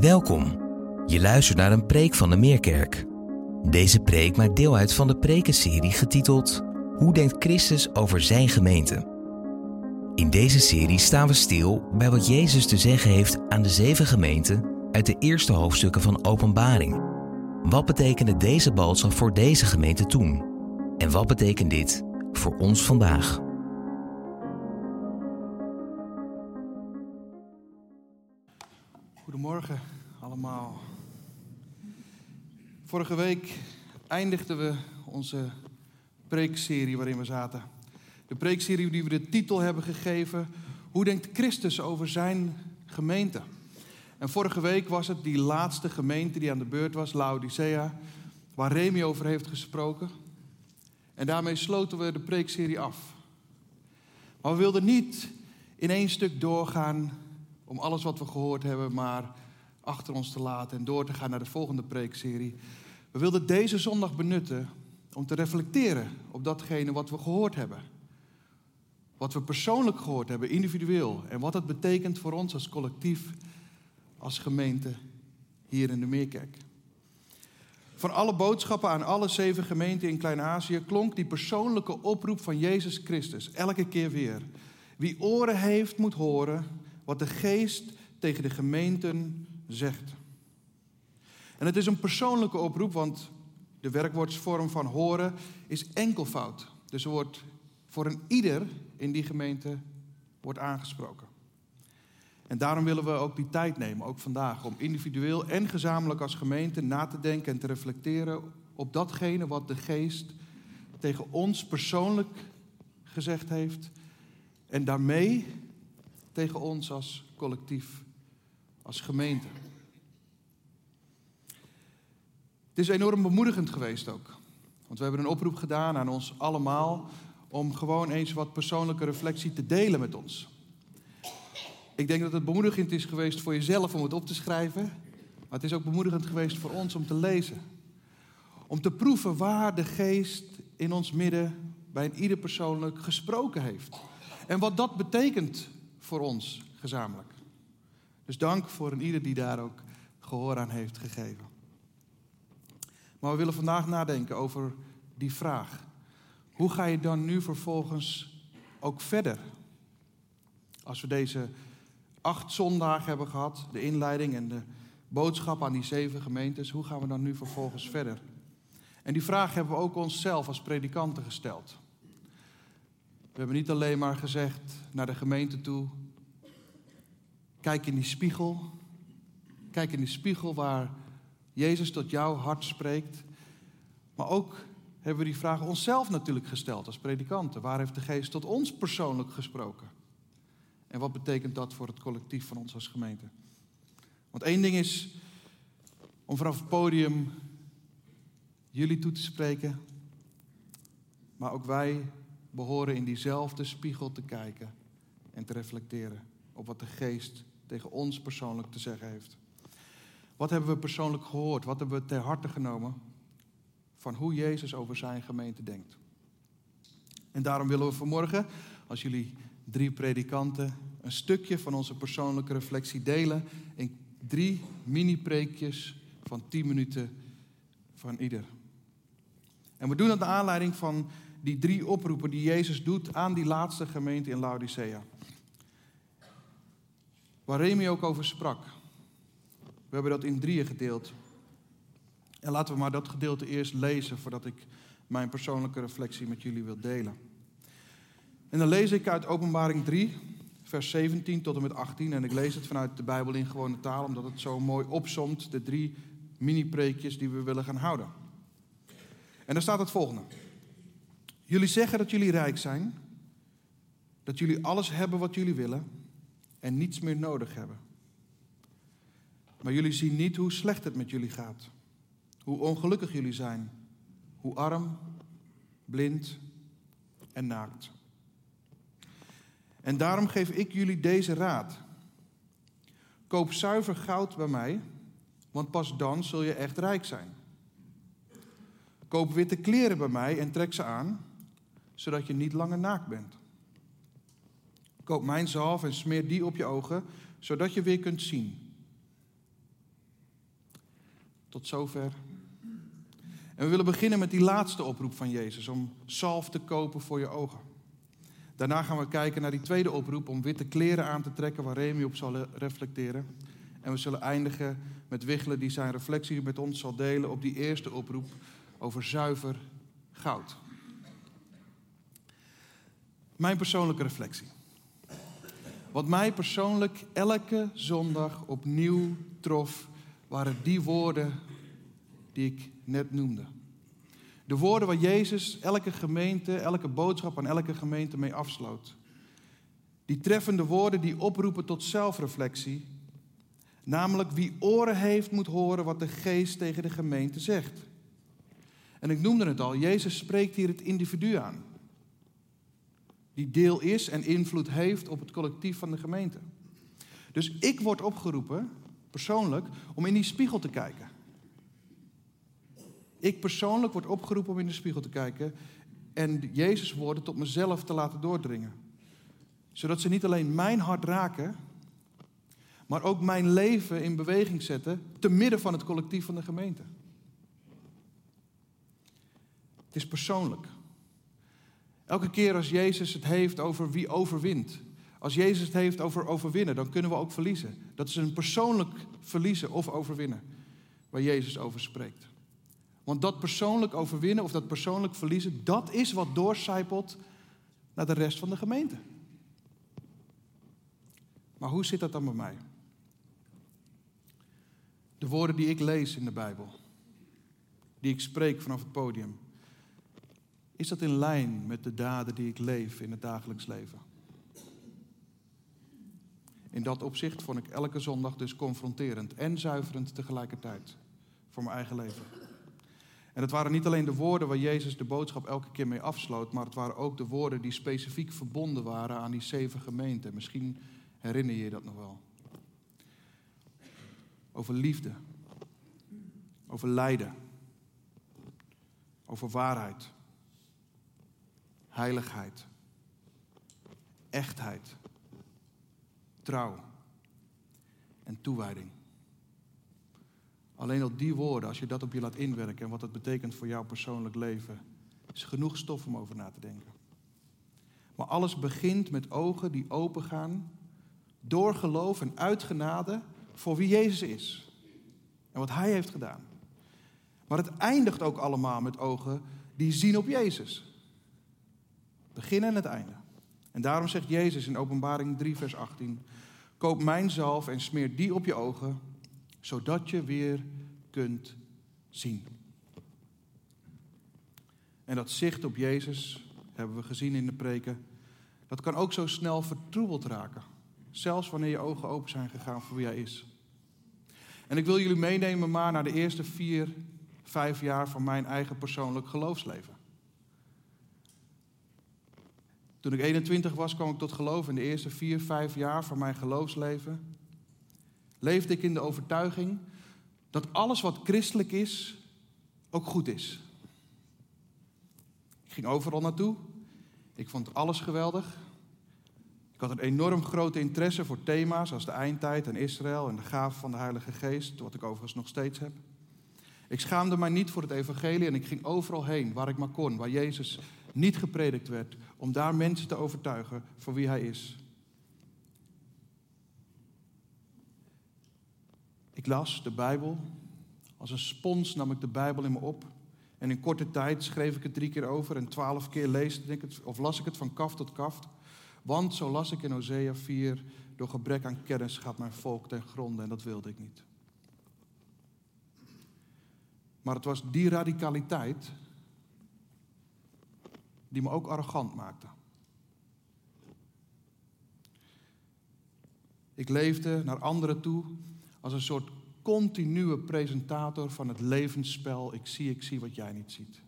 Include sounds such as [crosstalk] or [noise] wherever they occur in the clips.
Welkom. Je luistert naar een preek van de Meerkerk. Deze preek maakt deel uit van de prekenserie getiteld Hoe denkt Christus over zijn gemeente? In deze serie staan we stil bij wat Jezus te zeggen heeft aan de zeven gemeenten uit de eerste hoofdstukken van Openbaring. Wat betekende deze boodschap voor deze gemeente toen? En wat betekent dit voor ons vandaag? Goedemorgen allemaal. Vorige week eindigden we onze preekserie waarin we zaten. De preekserie die we de titel hebben gegeven: Hoe denkt Christus over zijn gemeente? En vorige week was het die laatste gemeente die aan de beurt was, Laodicea, waar Remy over heeft gesproken. En daarmee sloten we de preekserie af. Maar we wilden niet in één stuk doorgaan om alles wat we gehoord hebben maar achter ons te laten en door te gaan naar de volgende preekserie. We wilden deze zondag benutten om te reflecteren op datgene wat we gehoord hebben. Wat we persoonlijk gehoord hebben, individueel. En wat het betekent voor ons als collectief, als gemeente hier in de Meerkerk. Van alle boodschappen aan alle zeven gemeenten in Klein-Azië klonk die persoonlijke oproep van Jezus Christus elke keer weer. Wie oren heeft, moet horen wat de geest tegen de gemeenten zegt. En het is een persoonlijke oproep, want de werkwoordsvorm van horen is enkelvoud. Dus er wordt voor een ieder in die gemeente wordt aangesproken. En daarom willen we ook die tijd nemen, ook vandaag, om individueel en gezamenlijk als gemeente na te denken en te reflecteren op datgene wat de geest tegen ons persoonlijk gezegd heeft. En daarmee tegen ons als collectief, als gemeente. Het is enorm bemoedigend geweest ook. Want we hebben een oproep gedaan aan ons allemaal om gewoon eens wat persoonlijke reflectie te delen met ons. Ik denk dat het bemoedigend is geweest voor jezelf om het op te schrijven. Maar het is ook bemoedigend geweest voor ons om te lezen. Om te proeven waar de geest in ons midden bij ieder persoonlijk gesproken heeft. En wat dat betekent voor ons gezamenlijk. Dus dank voor een ieder die daar ook gehoor aan heeft gegeven. Maar we willen vandaag nadenken over die vraag. Hoe ga je dan nu vervolgens ook verder? Als we deze acht zondagen hebben gehad, de inleiding en de boodschap aan die zeven gemeentes, hoe gaan we dan nu vervolgens verder? En die vraag hebben we ook onszelf als predikanten gesteld. We hebben niet alleen maar gezegd naar de gemeente toe, kijk in die spiegel, kijk in die spiegel waar Jezus tot jouw hart spreekt. Maar ook hebben we die vraag onszelf natuurlijk gesteld als predikanten. Waar heeft de geest tot ons persoonlijk gesproken? En wat betekent dat voor het collectief van ons als gemeente? Want één ding is om vanaf het podium jullie toe te spreken, maar ook wij behoren in diezelfde spiegel te kijken en te reflecteren op wat de geest tegen ons persoonlijk te zeggen heeft. Wat hebben we persoonlijk gehoord? Wat hebben we ter harte genomen van hoe Jezus over zijn gemeente denkt? En daarom willen we vanmorgen, als jullie drie predikanten, een stukje van onze persoonlijke reflectie delen in drie mini-preekjes van tien minuten van ieder. En we doen dat naar aanleiding van die drie oproepen die Jezus doet aan die laatste gemeente in Laodicea. Waar Remy ook over sprak. We hebben dat in drieën gedeeld. En laten we maar dat gedeelte eerst lezen voordat ik mijn persoonlijke reflectie met jullie wil delen. En dan lees ik uit Openbaring 3, vers 17 tot en met 18. En ik lees het vanuit de Bijbel in gewone taal, omdat het zo mooi opsomt de drie mini-preekjes die we willen gaan houden. En daar staat het volgende. Jullie zeggen dat jullie rijk zijn, dat jullie alles hebben wat jullie willen en niets meer nodig hebben. Maar jullie zien niet hoe slecht het met jullie gaat, hoe ongelukkig jullie zijn, hoe arm, blind en naakt. En daarom geef ik jullie deze raad. Koop zuiver goud bij mij, want pas dan zul je echt rijk zijn. Koop witte kleren bij mij en trek ze aan, zodat je niet langer naakt bent. Koop mijn zalf en smeer die op je ogen, zodat je weer kunt zien. Tot zover. En we willen beginnen met die laatste oproep van Jezus om zalf te kopen voor je ogen. Daarna gaan we kijken naar die tweede oproep om witte kleren aan te trekken waar Remy op zal reflecteren. En we zullen eindigen met Wichelen die zijn reflectie met ons zal delen op die eerste oproep over zuiver goud. Mijn persoonlijke reflectie. Wat mij persoonlijk elke zondag opnieuw trof, waren die woorden die ik net noemde. De woorden waar Jezus elke gemeente, elke boodschap aan elke gemeente mee afsloot. Die treffende woorden die oproepen tot zelfreflectie. Namelijk wie oren heeft moet horen wat de geest tegen de gemeente zegt. En ik noemde het al, Jezus spreekt hier het individu aan. Die deel is en invloed heeft op het collectief van de gemeente. Dus ik word opgeroepen, persoonlijk, om in die spiegel te kijken. Ik persoonlijk word opgeroepen om in de spiegel te kijken en Jezus woorden tot mezelf te laten doordringen. Zodat ze niet alleen mijn hart raken, maar ook mijn leven in beweging zetten te midden van het collectief van de gemeente. Het is persoonlijk. Elke keer als Jezus het heeft over wie overwint, als Jezus het heeft over overwinnen, dan kunnen we ook verliezen. Dat is een persoonlijk verliezen of overwinnen, waar Jezus over spreekt. Want dat persoonlijk overwinnen of dat persoonlijk verliezen, dat is wat doorcijpelt naar de rest van de gemeente. Maar hoe zit dat dan bij mij? De woorden die ik lees in de Bijbel, die ik spreek vanaf het podium, is dat in lijn met de daden die ik leef in het dagelijks leven? In dat opzicht vond ik elke zondag dus confronterend en zuiverend tegelijkertijd voor mijn eigen leven. En het waren niet alleen de woorden waar Jezus de boodschap elke keer mee afsloot, maar het waren ook de woorden die specifiek verbonden waren aan die zeven gemeenten. Misschien herinner je je dat nog wel. Over liefde, over lijden, over waarheid, heiligheid, echtheid, trouw en toewijding. Alleen al die woorden, als je dat op je laat inwerken en wat het betekent voor jouw persoonlijk leven, is genoeg stof om over na te denken. Maar alles begint met ogen die opengaan door geloof en uit genade voor wie Jezus is en wat Hij heeft gedaan. Maar het eindigt ook allemaal met ogen die zien op Jezus. Begin en het einde. En daarom zegt Jezus in Openbaring 3, vers 18: Koop mijn zalf en smeer die op je ogen, zodat je weer kunt zien. En dat zicht op Jezus, hebben we gezien in de preken, dat kan ook zo snel vertroebeld raken. Zelfs wanneer je ogen open zijn gegaan voor wie Hij is. En ik wil jullie meenemen maar naar de eerste vier, vijf jaar van mijn eigen persoonlijk geloofsleven. Toen ik 21 was, kwam ik tot geloof in de eerste vier, vijf jaar van mijn geloofsleven leefde ik in de overtuiging dat alles wat christelijk is ook goed is. Ik ging overal naartoe. Ik vond alles geweldig. Ik had een enorm grote interesse voor thema's als de eindtijd en Israël en de gave van de Heilige Geest, wat ik overigens nog steeds heb. Ik schaamde mij niet voor het evangelie en ik ging overal heen waar ik maar kon, waar Jezus niet gepredikt werd, om daar mensen te overtuigen voor wie Hij is. Ik las de Bijbel. Als een spons nam ik de Bijbel in me op. En in korte tijd schreef ik het drie keer over en twaalf keer leesde ik het, of las ik het van kaf tot kaf. Want, zo las ik in Hosea 4, door gebrek aan kennis gaat mijn volk ten gronde en dat wilde ik niet. Maar het was die radicaliteit die me ook arrogant maakte. Ik leefde naar anderen toe als een soort continue presentator van het levensspel. Ik zie, ik zie wat jij niet ziet.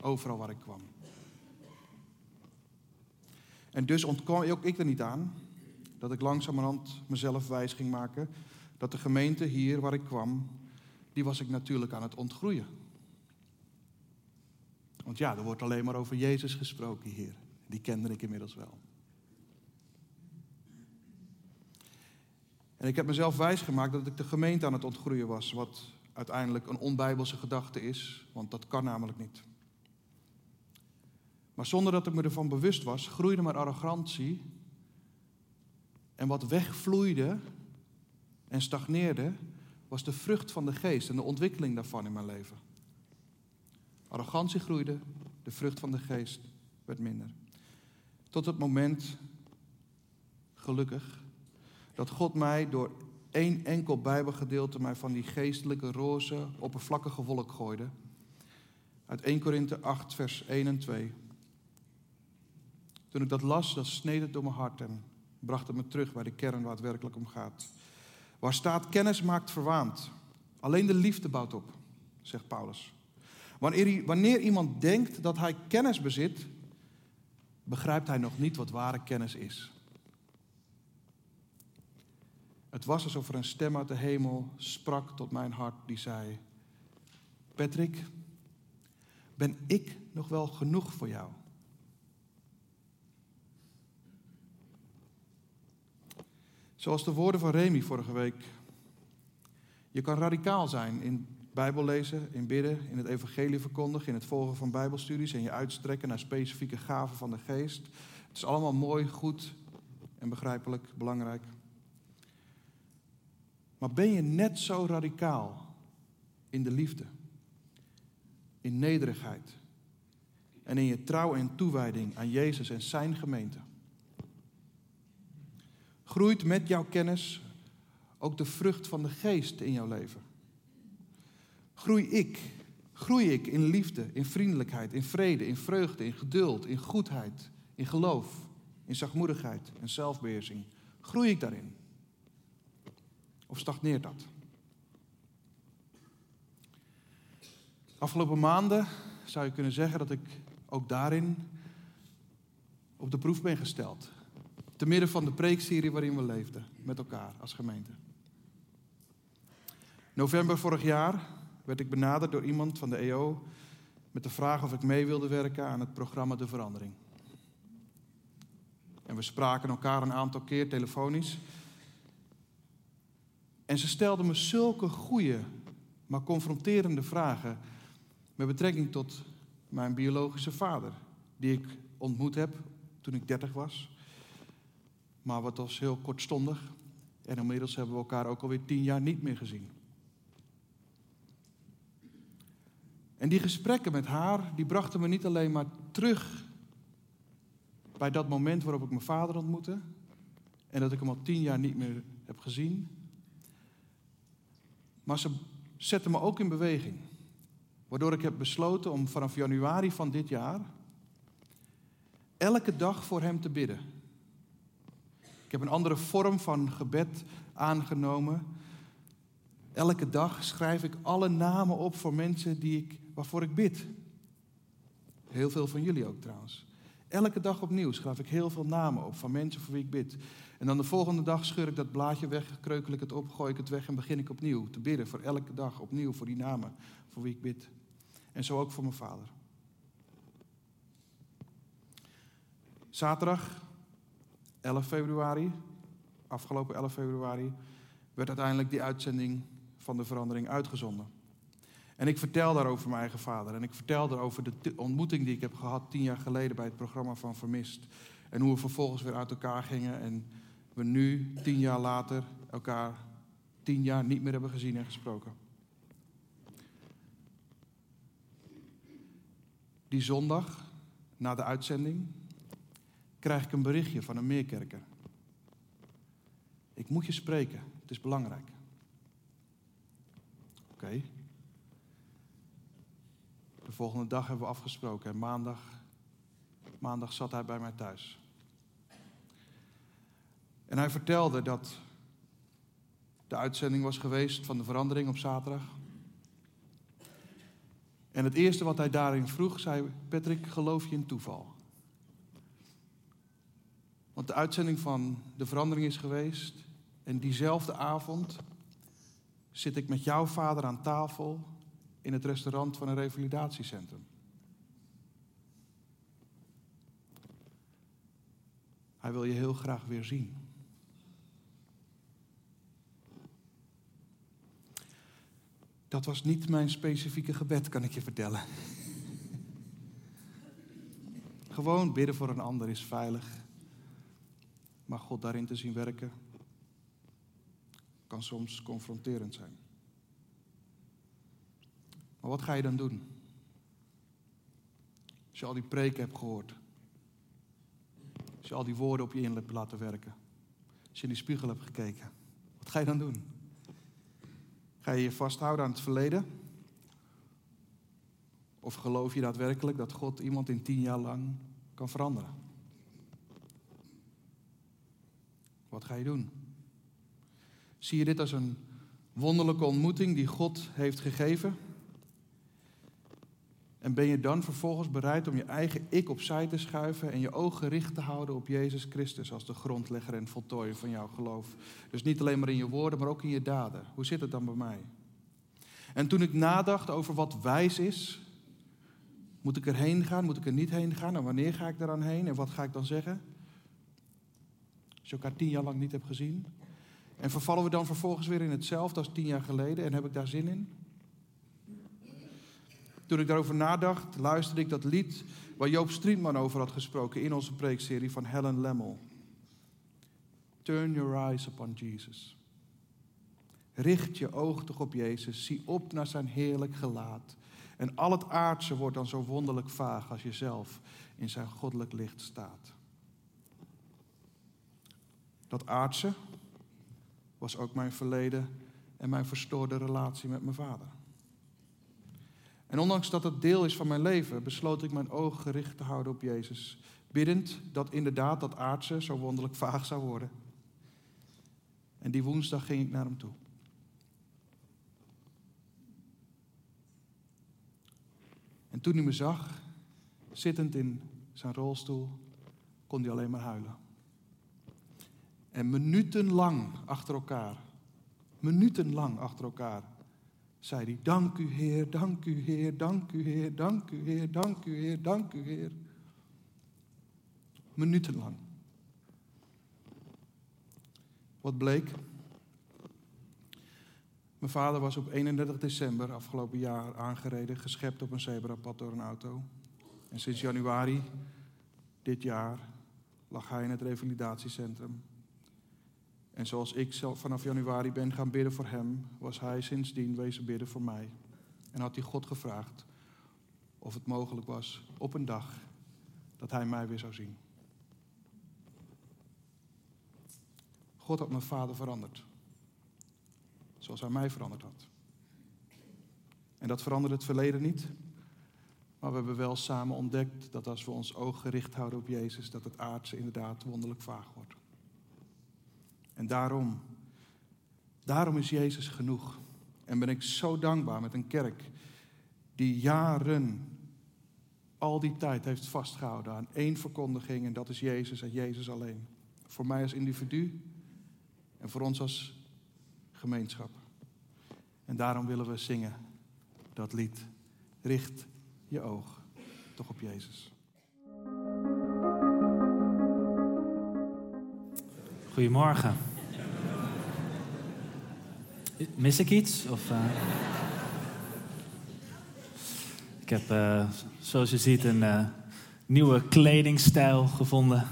Overal waar ik kwam. En dus ontkwam ook ik er niet aan dat ik langzamerhand mezelf wijs ging maken dat de gemeente hier waar ik kwam, die was ik natuurlijk aan het ontgroeien. Want ja, er wordt alleen maar over Jezus gesproken hier. Die kende ik inmiddels wel. En ik heb mezelf wijsgemaakt dat ik de gemeente aan het ontgroeien was, wat uiteindelijk een onbijbelse gedachte is, want dat kan namelijk niet. Maar zonder dat ik me ervan bewust was, groeide mijn arrogantie. En wat wegvloeide en stagneerde, was de vrucht van de geest en de ontwikkeling daarvan in mijn leven. Arrogantie groeide, de vrucht van de geest werd minder. Tot het moment, gelukkig, dat God mij door één enkel Bijbelgedeelte mij van die geestelijke roze, oppervlakkige wolk gooide. Uit 1 Korinthe 8, vers 1 en 2. Toen ik dat las, dat sneed het door mijn hart en bracht het me terug bij de kern waar het werkelijk om gaat. Waar staat kennis maakt verwaand. Alleen de liefde bouwt op, zegt Paulus. Wanneer, wanneer iemand denkt dat hij kennis bezit, begrijpt hij nog niet wat ware kennis is. Het was alsof er een stem uit de hemel sprak tot mijn hart die zei: Patrick, ben ik nog wel genoeg voor jou? Zoals de woorden van Remy vorige week. Je kan radicaal zijn in Bijbel lezen, in bidden, in het evangelie verkondigen, in het volgen van Bijbelstudies en je uitstrekken naar specifieke gaven van de geest. Het is allemaal mooi, goed en begrijpelijk, belangrijk. Maar ben je net zo radicaal in de liefde, in nederigheid en in je trouw en toewijding aan Jezus en zijn gemeente? Groeit met jouw kennis ook de vrucht van de geest in jouw leven? Groei ik, groei ik in liefde, in vriendelijkheid, in vrede, in vreugde, in geduld, in goedheid, in geloof, in zachtmoedigheid en zelfbeheersing? Groei ik daarin? Of stagneert dat? Afgelopen maanden zou je kunnen zeggen dat ik ook daarin op de proef ben gesteld. Te midden van de preekserie waarin we leefden met elkaar als gemeente. November vorig jaar werd ik benaderd door iemand van de EO met de vraag of ik mee wilde werken aan het programma De Verandering. En we spraken elkaar een aantal keer telefonisch. En ze stelde me zulke goede, maar confronterende vragen met betrekking tot mijn biologische vader, die ik ontmoet heb toen ik 30 was. Maar wat was heel kortstondig. En inmiddels hebben we elkaar ook alweer tien jaar niet meer gezien. En die gesprekken met haar, die brachten me niet alleen maar terug bij dat moment waarop ik mijn vader ontmoette. En dat ik hem al tien jaar niet meer heb gezien. Maar ze zetten me ook in beweging. Waardoor ik heb besloten om vanaf januari van dit jaar elke dag voor hem te bidden. Ik heb een andere vorm van gebed aangenomen. Elke dag schrijf ik alle namen op voor mensen die ik, waarvoor ik bid. Heel veel van jullie ook trouwens. Elke dag opnieuw schrijf ik heel veel namen op van mensen voor wie ik bid. En dan de volgende dag scheur ik dat blaadje weg, kreukel ik het op, gooi ik het weg en begin ik opnieuw te bidden voor elke dag opnieuw voor die namen voor wie ik bid. En zo ook voor mijn vader. Zaterdag 11 februari, afgelopen 11 februari, werd uiteindelijk die uitzending van de verandering uitgezonden. En ik vertel daarover mijn eigen vader. En ik vertel daarover de ontmoeting die ik heb gehad tien jaar geleden bij het programma van Vermist. En hoe we vervolgens weer uit elkaar gingen. En we nu, tien jaar later, elkaar tien jaar niet meer hebben gezien en gesproken. Die zondag, na de uitzending, krijg ik een berichtje van een meerkerker. Ik moet je spreken, het is belangrijk. Oké. De volgende dag hebben we afgesproken en maandag, maandag zat hij bij mij thuis. En hij vertelde dat de uitzending was geweest van de verandering op zaterdag. En het eerste wat hij daarin vroeg, zei Patrick, geloof je in toeval? Want de uitzending van de verandering is geweest. En diezelfde avond zit ik met jouw vader aan tafel in het restaurant van een revalidatiecentrum. Hij wil je heel graag weer zien. Dat was niet mijn specifieke gebed, kan ik je vertellen. [laughs] Gewoon bidden voor een ander is veilig. Maar God daarin te zien werken kan soms confronterend zijn. Maar wat ga je dan doen? Als je al die preken hebt gehoord. Als je al die woorden op je in hebt laten werken. Als je in die spiegel hebt gekeken. Wat ga je dan doen? Ga je je vasthouden aan het verleden? Of geloof je daadwerkelijk dat God iemand in tien jaar lang kan veranderen? Wat ga je doen? Zie je dit als een wonderlijke ontmoeting die God heeft gegeven? En ben je dan vervolgens bereid om je eigen ik opzij te schuiven en je ogen gericht te houden op Jezus Christus als de grondlegger en voltooier van jouw geloof? Dus niet alleen maar in je woorden, maar ook in je daden. Hoe zit het dan bij mij? En toen ik nadacht over wat wijs is, moet ik erheen gaan, moet ik er niet heen gaan en wanneer ga ik eraan heen en wat ga ik dan zeggen? Als je elkaar tien jaar lang niet hebt gezien. En vervallen we dan vervolgens weer in hetzelfde als tien jaar geleden en heb ik daar zin in? Toen ik daarover nadacht, luisterde ik dat lied waar Joop Strietman over had gesproken in onze preekserie van Helen Lemmel. Turn your eyes upon Jesus. Richt je oog toch op Jezus. Zie op naar zijn heerlijk gelaat. En al het aardse wordt dan zo wonderlijk vaag als je zelf in zijn goddelijk licht staat. Dat aardse was ook mijn verleden en mijn verstoorde relatie met mijn vader. En ondanks dat het deel is van mijn leven, besloot ik mijn ogen gericht te houden op Jezus. Biddend dat inderdaad dat aardse zo wonderlijk vaag zou worden. En die woensdag ging ik naar hem toe. En toen hij me zag, zittend in zijn rolstoel, kon hij alleen maar huilen. En minutenlang achter elkaar, minutenlang achter elkaar, zei hij: Dank u, Heer, dank u, Heer, dank u, Heer, dank u, Heer, dank u, Heer, dank u, Heer. Minutenlang. Wat bleek? Mijn vader was op 31 december afgelopen jaar aangereden, geschept op een zebrapad door een auto. En sinds januari dit jaar lag hij in het revalidatiecentrum. En zoals ik zelf vanaf januari ben gaan bidden voor hem, was hij sindsdien wezen bidden voor mij. En had hij God gevraagd of het mogelijk was op een dag dat hij mij weer zou zien. God had mijn vader veranderd. Zoals hij mij veranderd had. En dat veranderde het verleden niet. Maar we hebben wel samen ontdekt dat als we ons oog gericht houden op Jezus, dat het aardse inderdaad wonderlijk vaag wordt. En daarom, daarom is Jezus genoeg. En ben ik zo dankbaar met een kerk die jaren, al die tijd heeft vastgehouden aan één verkondiging en dat is Jezus en Jezus alleen. Voor mij als individu en voor ons als gemeenschap. En daarom willen we zingen dat lied. Richt je oog toch op Jezus. Goedemorgen. Mis ik iets? Of, uh... Ik heb, uh, zoals je ziet, een uh, nieuwe kledingstijl gevonden.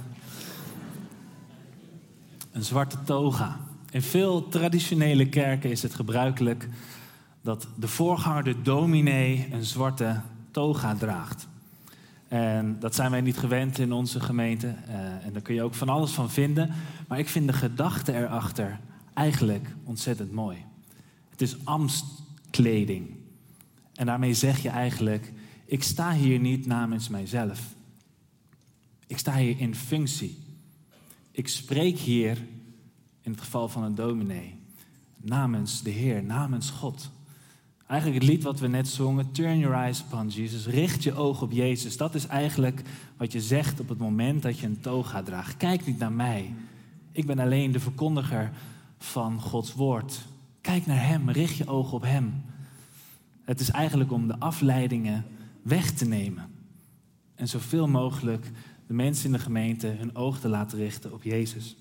Een zwarte toga. In veel traditionele kerken is het gebruikelijk dat de voorganger, de dominee, een zwarte toga draagt. En dat zijn wij niet gewend in onze gemeente. Uh, en daar kun je ook van alles van vinden. Maar ik vind de gedachte erachter eigenlijk ontzettend mooi. Het is amstkleding. En daarmee zeg je eigenlijk: ik sta hier niet namens mijzelf. Ik sta hier in functie. Ik spreek hier, in het geval van een dominee, namens de Heer, namens God. Eigenlijk het lied wat we net zongen, Turn Your Eyes Upon Jesus, richt je oog op Jezus. Dat is eigenlijk wat je zegt op het moment dat je een toga draagt. Kijk niet naar mij. Ik ben alleen de verkondiger van Gods woord. Kijk naar Hem, richt je oog op Hem. Het is eigenlijk om de afleidingen weg te nemen. En zoveel mogelijk de mensen in de gemeente hun oog te laten richten op Jezus.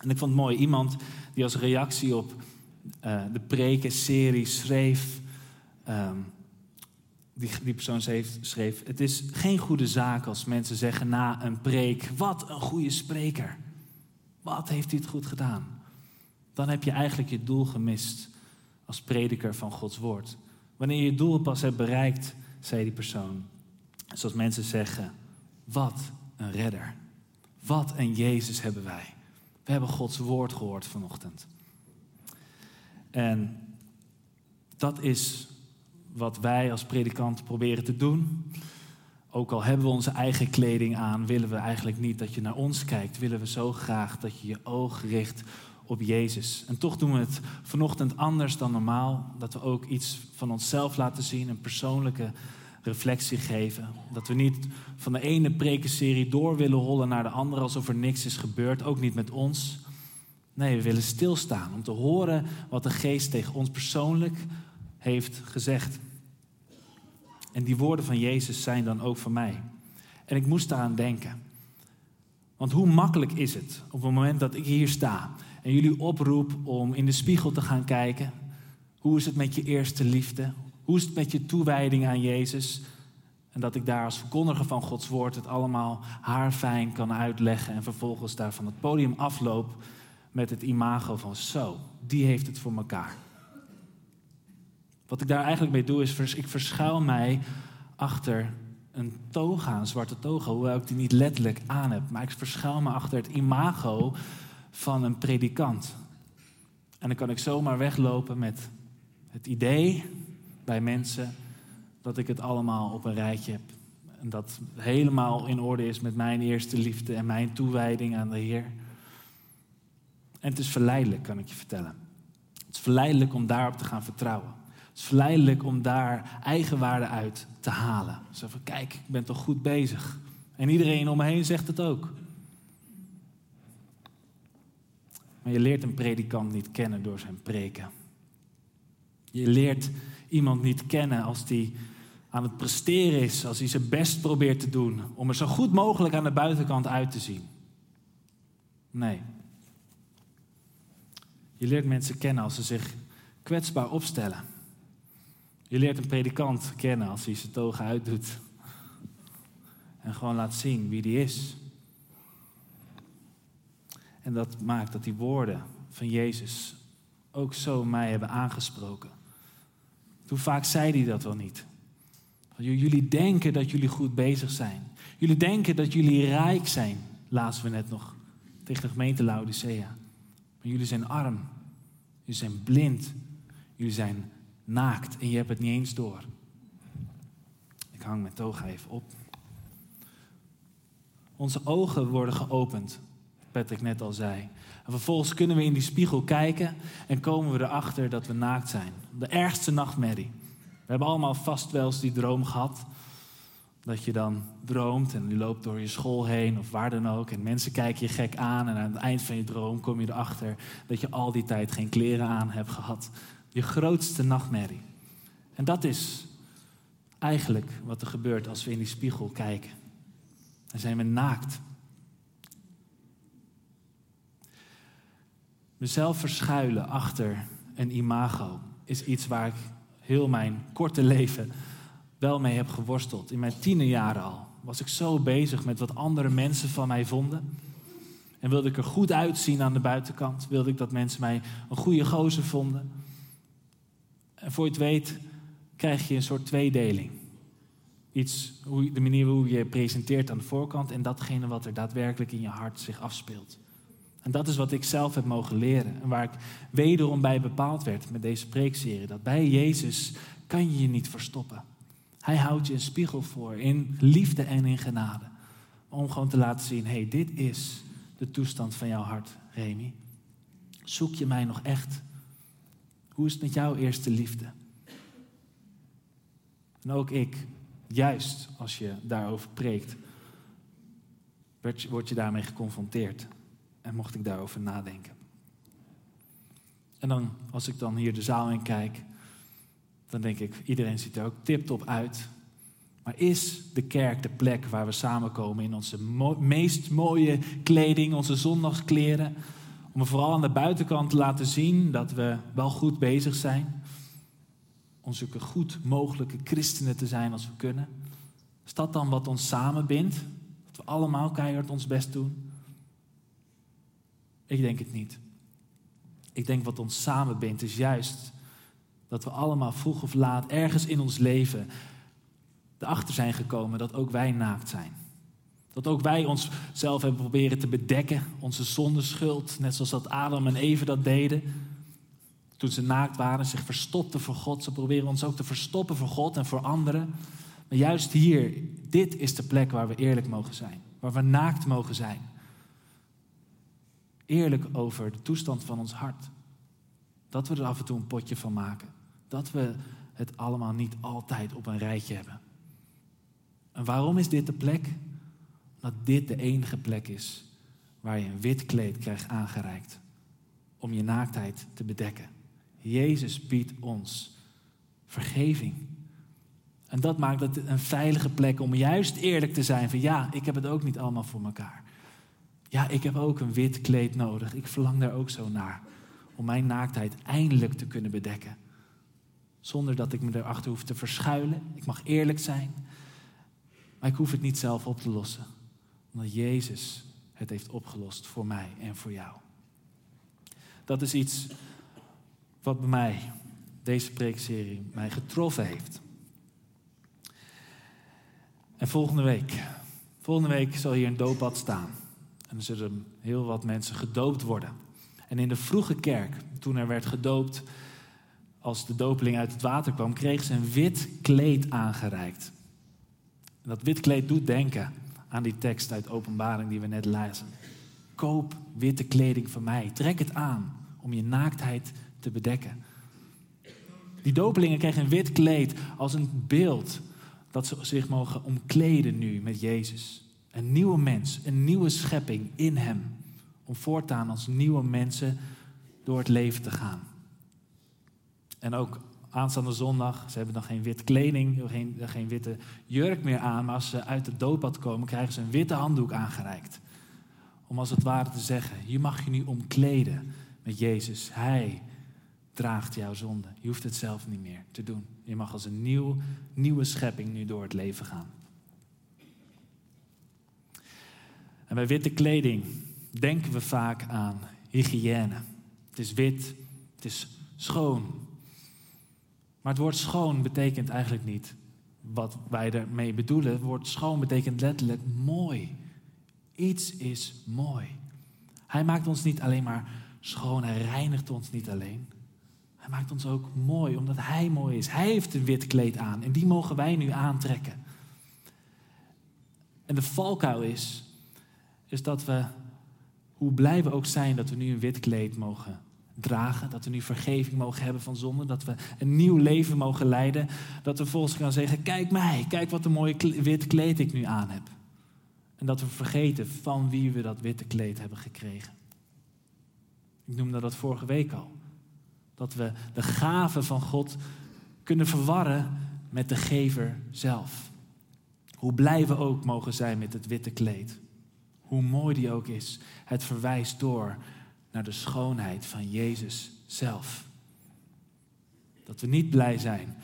En ik vond het mooi, iemand die als reactie op uh, de prekenserie schreef ehm, die, persoon schreef, Het is geen goede zaak als mensen zeggen na een preek: Wat een goede spreker. Wat heeft hij het goed gedaan? Dan heb je eigenlijk je doel gemist als prediker van Gods woord. Wanneer je je doel pas hebt bereikt, zei die persoon. Zoals mensen zeggen: Wat een redder. Wat een Jezus hebben wij. We hebben Gods woord gehoord vanochtend. En dat is wat wij als predikanten proberen te doen. Ook al hebben we onze eigen kleding aan, willen we eigenlijk niet dat je naar ons kijkt. Willen we zo graag dat je je oog richt op Jezus. En toch doen we het vanochtend anders dan normaal. Dat we ook iets van onszelf laten zien, een persoonlijke reflectie geven. Dat we niet van de ene prekenserie door willen rollen naar de andere alsof er niks is gebeurd, ook niet met ons. Nee, we willen stilstaan om te horen wat de geest tegen ons persoonlijk heeft gezegd. En die woorden van Jezus zijn dan ook van mij. En ik moest daaraan denken. Want hoe makkelijk is het op het moment dat ik hier sta en jullie oproep om in de spiegel te gaan kijken. Hoe is het met je eerste liefde? Hoe is het met je toewijding aan Jezus? En dat ik daar als verkondiger van Gods woord het allemaal haarfijn kan uitleggen en vervolgens daar van het podium afloop met het imago van zo, die heeft het voor elkaar. Wat ik daar eigenlijk mee doe is, ik verschuil mij achter een toga, een zwarte toga, hoewel ik die niet letterlijk aan heb. Maar ik verschuil me achter het imago van een predikant. En dan kan ik zomaar weglopen met het idee bij mensen dat ik het allemaal op een rijtje heb. En dat helemaal in orde is met mijn eerste liefde en mijn toewijding aan de Heer. En het is verleidelijk, kan ik je vertellen. Het is verleidelijk om daarop te gaan vertrouwen. Is verleidelijk om daar eigenwaarde uit te halen. Zo van, kijk, ik ben toch goed bezig. En iedereen om me heen zegt het ook. Maar je leert een predikant niet kennen door zijn preken. Je leert iemand niet kennen als die aan het presteren is, als hij zijn best probeert te doen om er zo goed mogelijk aan de buitenkant uit te zien. Nee. Je leert mensen kennen als ze zich kwetsbaar opstellen. Je leert een predikant kennen als hij zijn togen uitdoet. En gewoon laat zien wie die is. En dat maakt dat die woorden van Jezus ook zo mij hebben aangesproken. Hoe vaak zei hij dat wel niet? Jullie denken dat jullie goed bezig zijn. Jullie denken dat jullie rijk zijn, lazen we net nog tegen de gemeente Laodicea. Maar jullie zijn arm. Jullie zijn blind. Jullie zijn naakt en je hebt het niet eens door. Ik hang mijn toga even op. Onze ogen worden geopend, Patrick net al zei. En vervolgens kunnen we in die spiegel kijken en komen we erachter dat we naakt zijn. De ergste nachtmerrie. We hebben allemaal vast wel eens die droom gehad. Dat je dan droomt en je loopt door je school heen of waar dan ook. En mensen kijken je gek aan. En aan het eind van je droom kom je erachter dat je al die tijd geen kleren aan hebt gehad. Je grootste nachtmerrie. En dat is eigenlijk wat er gebeurt als we in die spiegel kijken. Dan zijn we naakt. Mezelf verschuilen achter een imago is iets waar ik heel mijn korte leven wel mee heb geworsteld. In mijn tienerjaren al was ik zo bezig met wat andere mensen van mij vonden. En wilde ik er goed uitzien aan de buitenkant. Wilde ik dat mensen mij een goede gozer vonden. En voor je het weet krijg je een soort tweedeling. Iets, hoe, de manier hoe je presenteert aan de voorkant en datgene wat er daadwerkelijk in je hart zich afspeelt. En dat is wat ik zelf heb mogen leren en waar ik wederom bij bepaald werd met deze preekserie. Dat bij Jezus kan je je niet verstoppen. Hij houdt je een spiegel voor in liefde en in genade. Om gewoon te laten zien, hé, hey, dit is de toestand van jouw hart, Remy. Zoek je mij nog echt? Hoe is het met jouw eerste liefde? En ook ik, juist als je daarover preekt, word je daarmee geconfronteerd. En mocht ik daarover nadenken. En dan, als ik dan hier de zaal in kijk, dan denk ik, iedereen ziet er ook tip-top uit. Maar is de kerk de plek waar we samenkomen in onze meest mooie kleding, onze zondagskleren? Om vooral aan de buitenkant te laten zien dat we wel goed bezig zijn. om zulke goed mogelijke christenen te zijn als we kunnen? Is dat dan wat ons samenbindt? Dat we allemaal keihard ons best doen? Ik denk het niet. Ik denk wat ons samenbindt is juist dat we allemaal vroeg of laat ergens in ons leven erachter zijn gekomen dat ook wij naakt zijn. Dat ook wij onszelf hebben proberen te bedekken, onze zondeschuld, net zoals dat Adam en Eve dat deden. Toen ze naakt waren, zich verstopten voor God. Ze proberen ons ook te verstoppen voor God en voor anderen. Maar juist hier, dit is de plek waar we eerlijk mogen zijn. Waar we naakt mogen zijn. Eerlijk over de toestand van ons hart. Dat we er af en toe een potje van maken. Dat we het allemaal niet altijd op een rijtje hebben. En waarom is dit de plek? Omdat dit de enige plek is waar je een wit kleed krijgt aangereikt om je naaktheid te bedekken. Jezus biedt ons vergeving. En dat maakt het een veilige plek om juist eerlijk te zijn van ja, ik heb het ook niet allemaal voor elkaar. Ja, ik heb ook een wit kleed nodig. Ik verlang daar ook zo naar. Om mijn naaktheid eindelijk te kunnen bedekken. Zonder dat ik me erachter hoef te verschuilen. Ik mag eerlijk zijn. Maar ik hoef het niet zelf op te lossen. Omdat Jezus het heeft opgelost voor mij en voor jou. Dat is iets wat bij mij, deze preekserie, mij getroffen heeft. En volgende week, volgende week zal hier een doopbad staan. En er zullen heel wat mensen gedoopt worden. En in de vroege kerk, toen er werd gedoopt, als de dopeling uit het water kwam, kreeg ze een wit kleed aangereikt. En dat wit kleed doet denken aan die tekst uit Openbaring die we net lezen. Koop witte kleding van mij. Trek het aan om je naaktheid te bedekken. Die dopelingen kregen een wit kleed als een beeld dat ze zich mogen omkleden nu met Jezus. Een nieuwe mens, een nieuwe schepping in Hem. Om voortaan als nieuwe mensen door het leven te gaan. En ook aanstaande zondag, ze hebben dan geen witte kleding, geen, geen witte jurk meer aan. Maar als ze uit het doopbad komen, krijgen ze een witte handdoek aangereikt. Om als het ware te zeggen, je mag je nu omkleden met Jezus. Hij draagt jouw zonde. Je hoeft het zelf niet meer te doen. Je mag als een nieuw, nieuwe schepping nu door het leven gaan. En bij witte kleding denken we vaak aan hygiëne. Het is wit, het is schoon. Maar het woord schoon betekent eigenlijk niet wat wij ermee bedoelen. Het woord schoon betekent letterlijk mooi. Iets is mooi. Hij maakt ons niet alleen maar schoon, hij reinigt ons niet alleen. Hij maakt ons ook mooi, omdat hij mooi is. Hij heeft een wit kleed aan en die mogen wij nu aantrekken. En de valkuil is, is dat we, hoe blij we ook zijn dat we nu een wit kleed mogen dragen, dat we nu vergeving mogen hebben van zonde, dat we een nieuw leven mogen leiden, dat we volgens gaan zeggen, kijk mij, kijk wat een mooie wit kleed ik nu aan heb. En dat we vergeten van wie we dat witte kleed hebben gekregen. Ik noemde dat vorige week al. Dat we de gave van God kunnen verwarren met de gever zelf. Hoe blij we ook mogen zijn met het witte kleed. Hoe mooi die ook is. Het verwijst door naar de schoonheid van Jezus zelf. Dat we niet blij zijn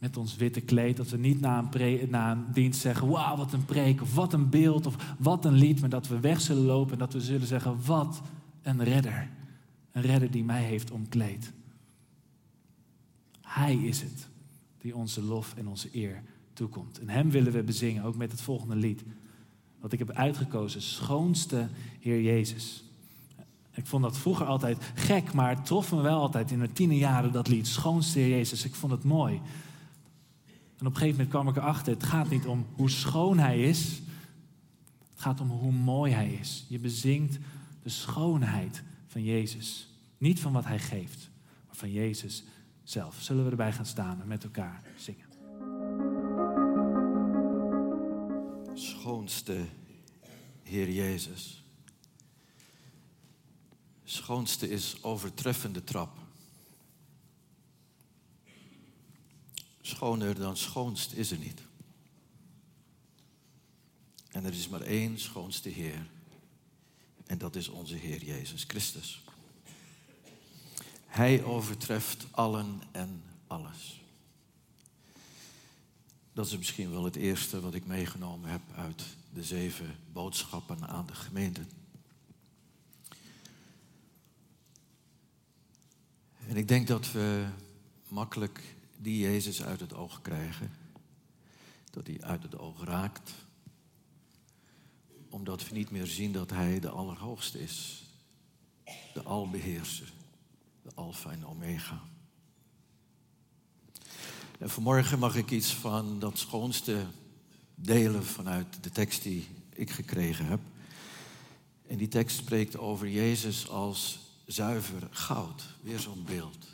met ons witte kleed. Dat we niet na een, na een dienst zeggen: Wauw, wat een preek, of wat een beeld, of wat een lied. Maar dat we weg zullen lopen en dat we zullen zeggen: Wat een redder. Een redder die mij heeft omkleed. Hij is het die onze lof en onze eer toekomt. En hem willen we bezingen, ook met het volgende lied. Wat ik heb uitgekozen, schoonste Heer Jezus. Ik vond dat vroeger altijd gek, maar het trof me wel altijd in mijn tiende jaren dat lied, schoonste Jezus. Ik vond het mooi. En op een gegeven moment kwam ik erachter, het gaat niet om hoe schoon Hij is. Het gaat om hoe mooi Hij is. Je bezingt de schoonheid van Jezus. Niet van wat hij geeft, maar van Jezus zelf. Zullen we erbij gaan staan en met elkaar zingen? Schoonste Heer Jezus. Schoonste is overtreffende trap. Schoner dan schoonst is er niet. En er is maar één schoonste Heer. En dat is onze Heer Jezus Christus. Hij overtreft allen en alles. Dat is misschien wel het eerste wat ik meegenomen heb uit de zeven boodschappen aan de gemeente. En ik denk dat we makkelijk die Jezus uit het oog krijgen. Dat hij uit het oog raakt. Omdat we niet meer zien dat hij de Allerhoogste is. De Albeheerser. De Alpha en Omega. En vanmorgen mag ik iets van dat schoonste delen vanuit de tekst die ik gekregen heb. En die tekst spreekt over Jezus als zuiver goud. Weer zo'n beeld.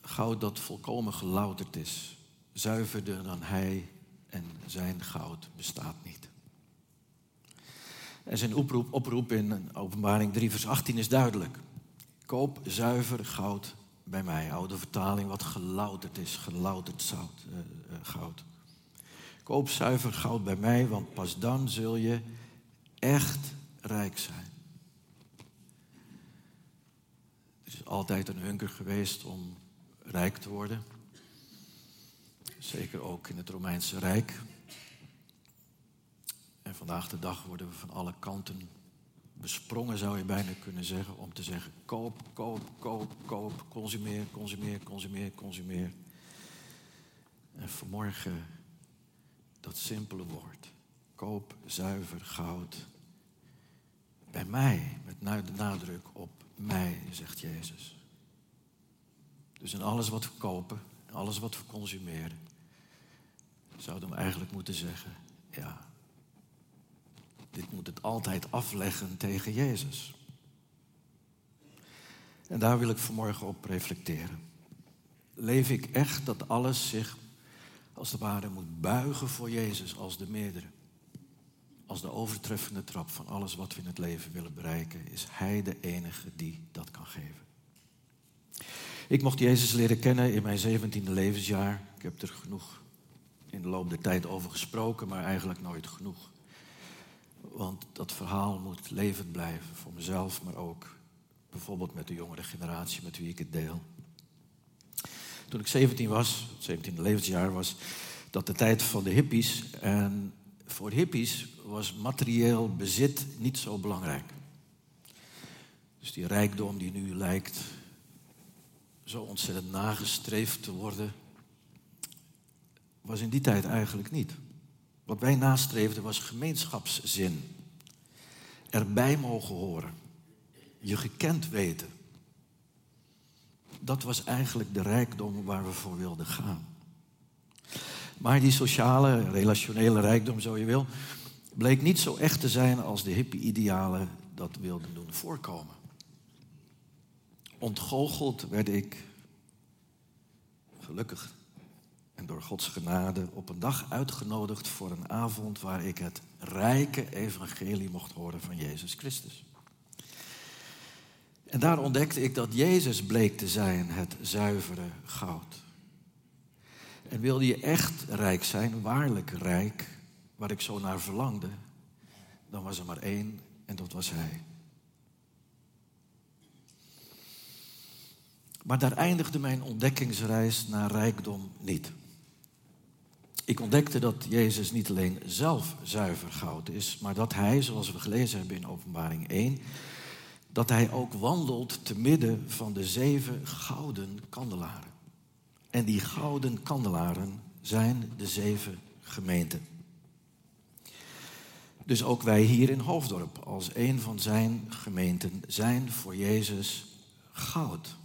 Goud dat volkomen gelouterd is. Zuiverder dan hij en zijn goud bestaat niet. En zijn oproep, oproep in openbaring 3 vers 18 is duidelijk. Koop zuiver goud bij mij. Oude vertaling wat gelouterd is, gelouterd zout, uh, uh, goud. Koop zuiver goud bij mij, want pas dan zul je echt rijk zijn. Er altijd een hunker geweest om rijk te worden. Zeker ook in het Romeinse Rijk. En vandaag de dag worden we van alle kanten besprongen, zou je bijna kunnen zeggen, om te zeggen: koop, koop, koop, koop, consumeer, consumeer, consumeer, consumeer. En vanmorgen dat simpele woord: koop zuiver goud. Bij mij, met de nadruk op mij, zegt Jezus. Dus in alles wat we kopen, alles wat we consumeren, zouden we eigenlijk moeten zeggen: ja, dit moet het altijd afleggen tegen Jezus. En daar wil ik vanmorgen op reflecteren. Leef ik echt dat alles zich als het ware moet buigen voor Jezus als de meerdere? Als de overtreffende trap van alles wat we in het leven willen bereiken, is Hij de enige die dat kan geven. Ik mocht Jezus leren kennen in mijn 17e levensjaar. Ik heb er genoeg in de loop der tijd over gesproken, maar eigenlijk nooit genoeg. Want dat verhaal moet levend blijven voor mezelf, maar ook bijvoorbeeld met de jongere generatie met wie ik het deel. Toen ik 17 was, 17e levensjaar was, dat de tijd van de hippies. En voor hippies was materieel bezit niet zo belangrijk. Dus die rijkdom die nu lijkt zo ontzettend nagestreefd te worden, was in die tijd eigenlijk niet. Wat wij nastreefden was gemeenschapszin. Erbij mogen horen. Je gekend weten. Dat was eigenlijk de rijkdom waar we voor wilden gaan. Maar die sociale, relationele rijkdom, zo je wil, bleek niet zo echt te zijn als de hippie-idealen dat wilden doen voorkomen. Ontgoocheld werd ik, gelukkig en door Gods genade, op een dag uitgenodigd voor een avond waar ik het rijke evangelie mocht horen van Jezus Christus. En daar ontdekte ik dat Jezus bleek te zijn het zuivere goud. En wilde je echt rijk zijn, waarlijk rijk, waar ik zo naar verlangde, dan was er maar één en dat was Hij. Maar daar eindigde mijn ontdekkingsreis naar rijkdom niet. Ik ontdekte dat Jezus niet alleen zelf zuiver goud is, maar dat Hij, zoals we gelezen hebben in Openbaring 1, dat Hij ook wandelt te midden van de zeven gouden kandelaren. En die gouden kandelaren zijn de zeven gemeenten. Dus ook wij hier in Hoofddorp, als een van zijn gemeenten, zijn voor Jezus goud.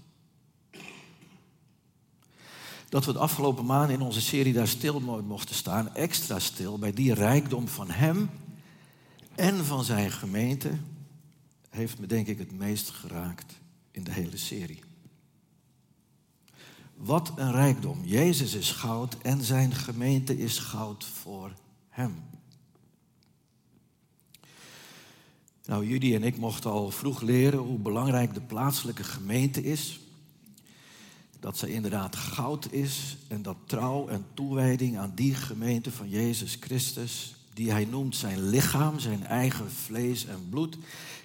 Dat we de afgelopen maanden in onze serie daar stil mochten staan, extra stil, bij die rijkdom van Hem en van zijn gemeente, heeft me denk ik het meest geraakt in de hele serie. Wat een rijkdom. Jezus is goud en zijn gemeente is goud voor hem. Nou, jullie en ik mochten al vroeg leren hoe belangrijk de plaatselijke gemeente is. Dat ze inderdaad goud is en dat trouw en toewijding aan die gemeente van Jezus Christus, die hij noemt zijn lichaam, zijn eigen vlees en bloed,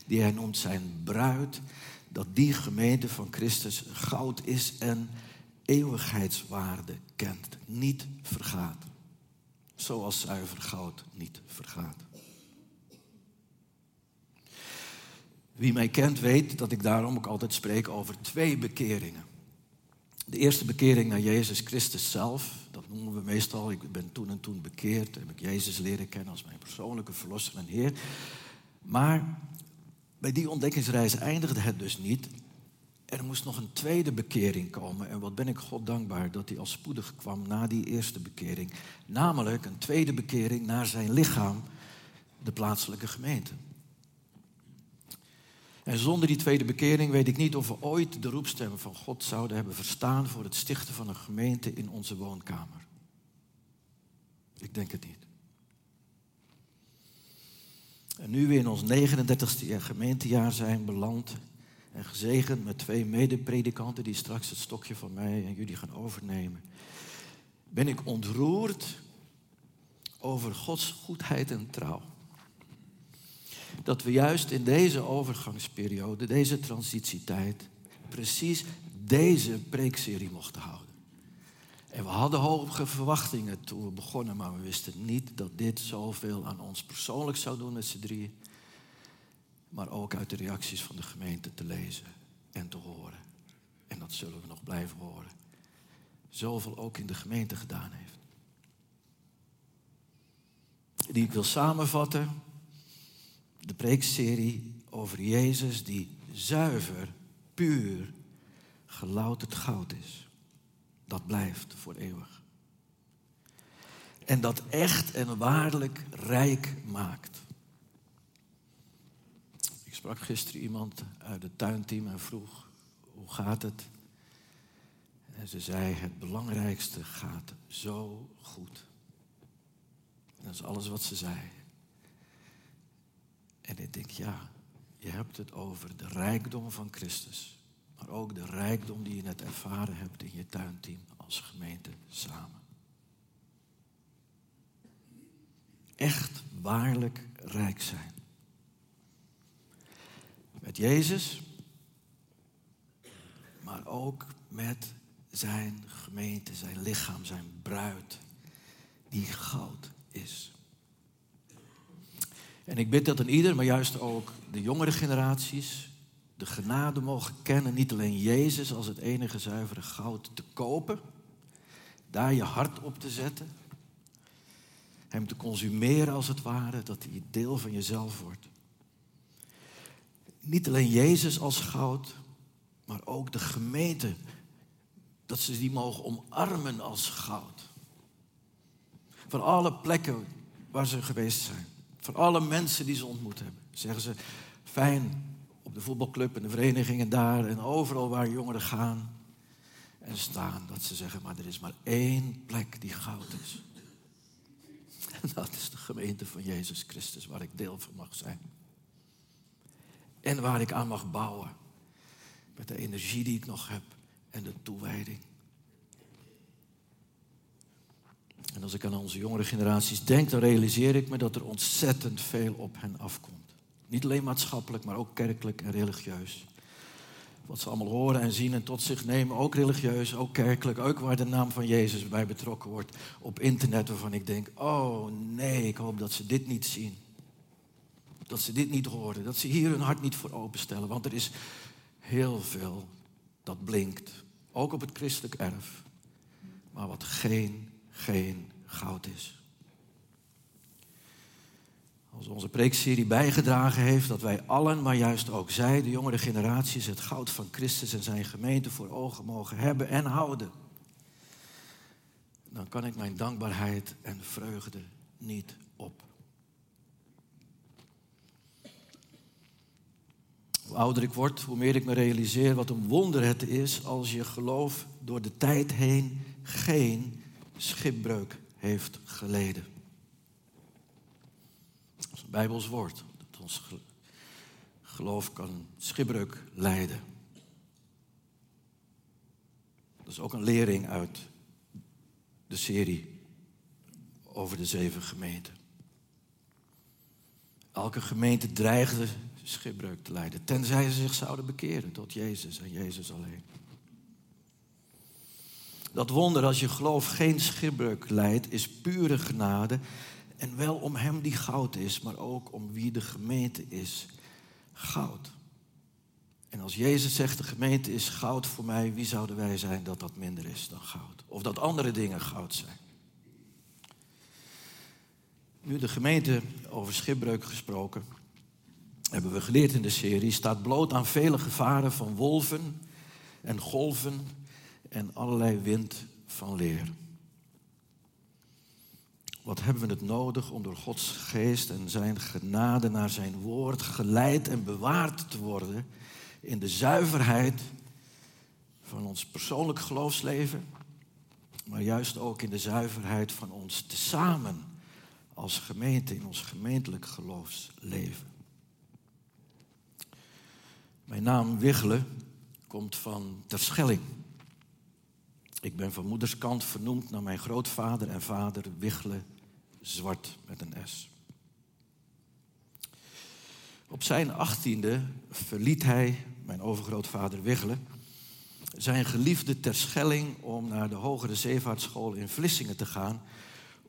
die hij noemt zijn bruid, dat die gemeente van Christus goud is en eeuwigheidswaarde kent, niet vergaat. Zoals zuiver goud niet vergaat. Wie mij kent weet dat ik daarom ook altijd spreek over twee bekeringen. De eerste bekering naar Jezus Christus zelf, dat noemen we meestal, ik ben toen en toen bekeerd, heb ik Jezus leren kennen als mijn persoonlijke verlosser en Heer. Maar bij die ontdekkingsreis eindigde het dus niet. Er moest nog een tweede bekering komen. En wat ben ik God dankbaar dat die al spoedig kwam na die eerste bekering. Namelijk een tweede bekering naar zijn lichaam, de plaatselijke gemeente. En zonder die tweede bekering weet ik niet of we ooit de roepstem van God zouden hebben verstaan voor het stichten van een gemeente in onze woonkamer. Ik denk het niet. En nu we in ons 39ste gemeentejaar zijn beland en gezegend met twee medepredikanten die straks het stokje van mij en jullie gaan overnemen, ben ik ontroerd over Gods goedheid en trouw dat we juist in deze overgangsperiode, deze transitietijd, precies deze preekserie mochten houden. En we hadden hoge verwachtingen toen we begonnen, maar we wisten niet dat dit zoveel aan ons persoonlijk zou doen met z'n drieën. Maar ook uit de reacties van de gemeente te lezen en te horen. En dat zullen we nog blijven horen. Zoveel ook in de gemeente gedaan heeft. Die ik wil samenvatten de preekserie over Jezus die zuiver, puur, gelouterd goud is. Dat blijft voor eeuwig. En dat echt en waarlijk rijk maakt. Sprak gisteren iemand uit het tuinteam en vroeg, hoe gaat het? En ze zei, het belangrijkste gaat zo goed. Dat is alles wat ze zei. En ik denk, ja, je hebt het over de rijkdom van Christus. Maar ook de rijkdom die je net ervaren hebt in je tuinteam als gemeente samen. Echt waarlijk rijk zijn. Met Jezus, maar ook met zijn gemeente, zijn lichaam, zijn bruid, die goud is. En ik bid dat een ieder, maar juist ook de jongere generaties, de genade mogen kennen, niet alleen Jezus als het enige zuivere goud te kopen, daar je hart op te zetten, Hem te consumeren als het ware, dat hij deel van jezelf wordt. Niet alleen Jezus als goud, maar ook de gemeente, dat ze die mogen omarmen als goud. Van alle plekken waar ze geweest zijn. Van alle mensen die ze ontmoet hebben. Zeggen ze, fijn op de voetbalclub en de verenigingen daar en overal waar jongeren gaan en staan. Dat ze zeggen, maar er is maar één plek die goud is. [laughs] En dat is de gemeente van Jezus Christus, waar ik deel van mag zijn. En waar ik aan mag bouwen. Met de energie die ik nog heb en de toewijding. En als ik aan onze jongere generaties denk, dan realiseer ik me dat er ontzettend veel op hen afkomt. Niet alleen maatschappelijk, maar ook kerkelijk en religieus. Wat ze allemaal horen en zien en tot zich nemen, ook religieus, ook kerkelijk, ook waar de naam van Jezus bij betrokken wordt op internet, waarvan ik denk, oh nee, ik hoop dat ze dit niet zien. Dat ze dit niet horen, dat ze hier hun hart niet voor openstellen, want er is heel veel dat blinkt, ook op het christelijk erf, maar wat geen geen goud is. Als onze preekserie bijgedragen heeft dat wij allen, maar juist ook zij, de jongere generaties, het goud van Christus en zijn gemeente voor ogen mogen hebben en houden, dan kan ik mijn dankbaarheid en vreugde niet op. Ouder ik word, hoe meer ik me realiseer wat een wonder het is als je geloof door de tijd heen geen schipbreuk heeft geleden. Dat is een Bijbels woord. Dat ons geloof kan schipbreuk leiden. Dat is ook een lering uit de serie over de zeven gemeenten. Elke gemeente dreigde schipbreuk te leiden, tenzij ze zich zouden bekeren tot Jezus en Jezus alleen. Dat wonder als je geloof geen schipbreuk leidt, is pure genade. En wel om hem die goud is, maar ook om wie de gemeente is. Goud. En als Jezus zegt, de gemeente is goud voor mij, wie zouden wij zijn dat dat minder is dan goud? Of dat andere dingen goud zijn? Nu de gemeente over schipbreuk gesproken, hebben we geleerd in de serie, staat bloot aan vele gevaren van wolven en golven en allerlei wind van leer. Wat hebben we het nodig om door Gods geest en zijn genade naar zijn woord geleid en bewaard te worden in de zuiverheid van ons persoonlijk geloofsleven, maar juist ook in de zuiverheid van ons tezamen als gemeente, in ons gemeentelijk geloofsleven. Mijn naam Wiggelen komt van Terschelling. Ik ben van moederskant vernoemd naar mijn grootvader en vader Wiggelen Zwart met een S. Op zijn achttiende verliet hij, mijn overgrootvader Wiggelen, zijn geliefde Terschelling om naar de hogere zeevaartschool in Vlissingen te gaan,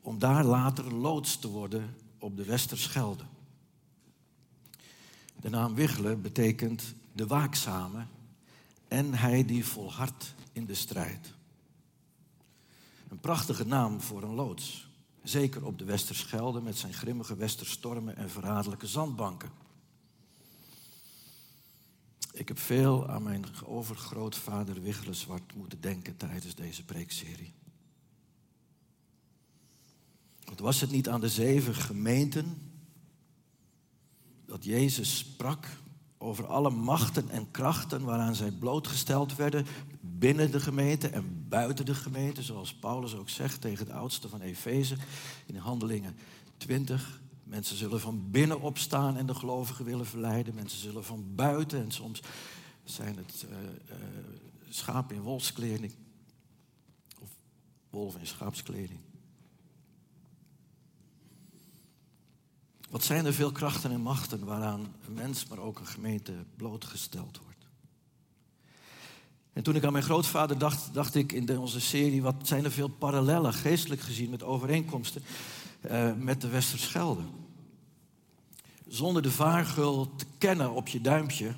om daar later loods te worden op de Westerschelde. De naam Wiggelen betekent de waakzame en hij die volhardt in de strijd. Een prachtige naam voor een loods. Zeker op de Westerschelde met zijn grimmige westerstormen en verraderlijke zandbanken. Ik heb veel aan mijn overgrootvader Zwart moeten denken tijdens deze preekserie. Wat was het niet aan de zeven gemeenten dat Jezus sprak over alle machten en krachten waaraan zij blootgesteld werden binnen de gemeente en buiten de gemeente, zoals Paulus ook zegt tegen de oudste van Efeze in Handelingen 20. Mensen zullen van binnen opstaan en de gelovigen willen verleiden. Mensen zullen van buiten en soms zijn het uh, schapen in wolfskleding of wolven in schaapskleding. Wat zijn er veel krachten en machten waaraan een mens, maar ook een gemeente blootgesteld wordt? En toen ik aan mijn grootvader dacht, dacht ik in onze serie, wat zijn er veel parallellen, geestelijk gezien, met overeenkomsten uh, met de Westerschelde. Zonder de vaargul te kennen op je duimpje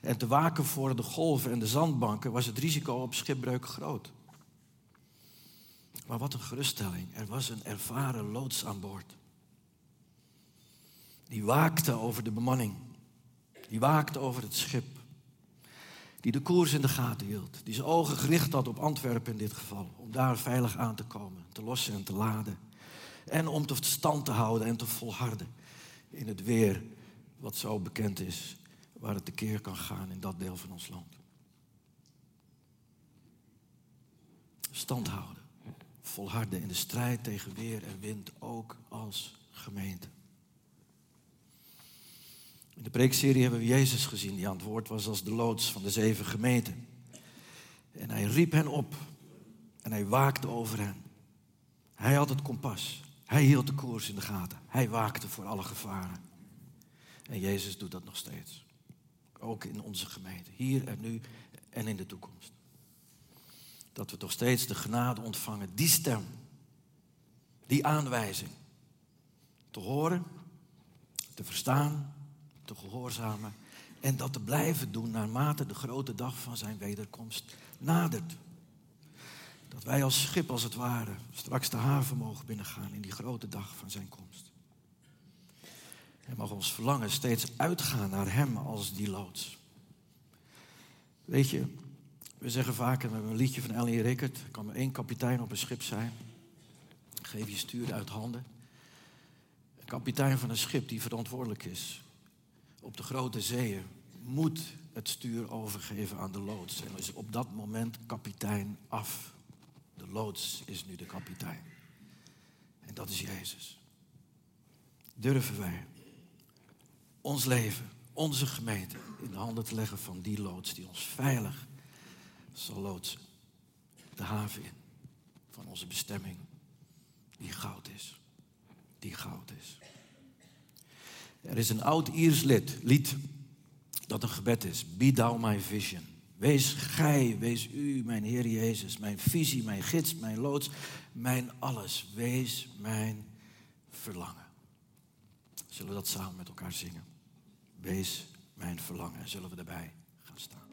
en te waken voor de golven en de zandbanken, was het risico op schipbreuk groot. Maar wat een geruststelling, er was een ervaren loods aan boord. Die waakte over de bemanning. Die waakte over het schip. Die de koers in de gaten hield. Die zijn ogen gericht had op Antwerpen in dit geval. Om daar veilig aan te komen, te lossen en te laden. En om te stand te houden en te volharden in het weer wat zo bekend is. Waar het tekeer kan gaan in dat deel van ons land. Stand houden. Volharden in de strijd tegen weer en wind ook als gemeente. In de preekserie hebben we Jezus gezien die aan het woord was als de loods van de zeven gemeenten. En hij riep hen op en hij waakte over hen. Hij had het kompas. Hij hield de koers in de gaten. Hij waakte voor alle gevaren. En Jezus doet dat nog steeds. Ook in onze gemeente. Hier en nu en in de toekomst. Dat we toch steeds de genade ontvangen. Die stem. Die aanwijzing. Te horen. Te verstaan te gehoorzamen en dat te blijven doen naarmate de grote dag van zijn wederkomst nadert. Dat wij als schip als het ware straks de haven mogen binnengaan in die grote dag van zijn komst. En mag ons verlangen steeds uitgaan naar hem als die loods. Weet je, we zeggen vaak, en we hebben een liedje van Ellie Rickert, er kan maar één kapitein op een schip zijn. Geef je stuur uit handen. Een kapitein van een schip die verantwoordelijk is op de grote zeeën moet het stuur overgeven aan de loods. En is op dat moment kapitein af. De loods is nu de kapitein. En dat is Jezus. Durven wij ons leven, onze gemeente, in de handen te leggen van die loods die ons veilig zal loodsen. De haven in van onze bestemming, die goud is. Die goud is. Er is een oud Iers lied, dat een gebed is. Be thou my vision. Wees gij, wees u, mijn Heer Jezus, mijn visie, mijn gids, mijn loods, mijn alles. Wees mijn verlangen. Zullen we dat samen met elkaar zingen? Wees mijn verlangen. Zullen we erbij gaan staan?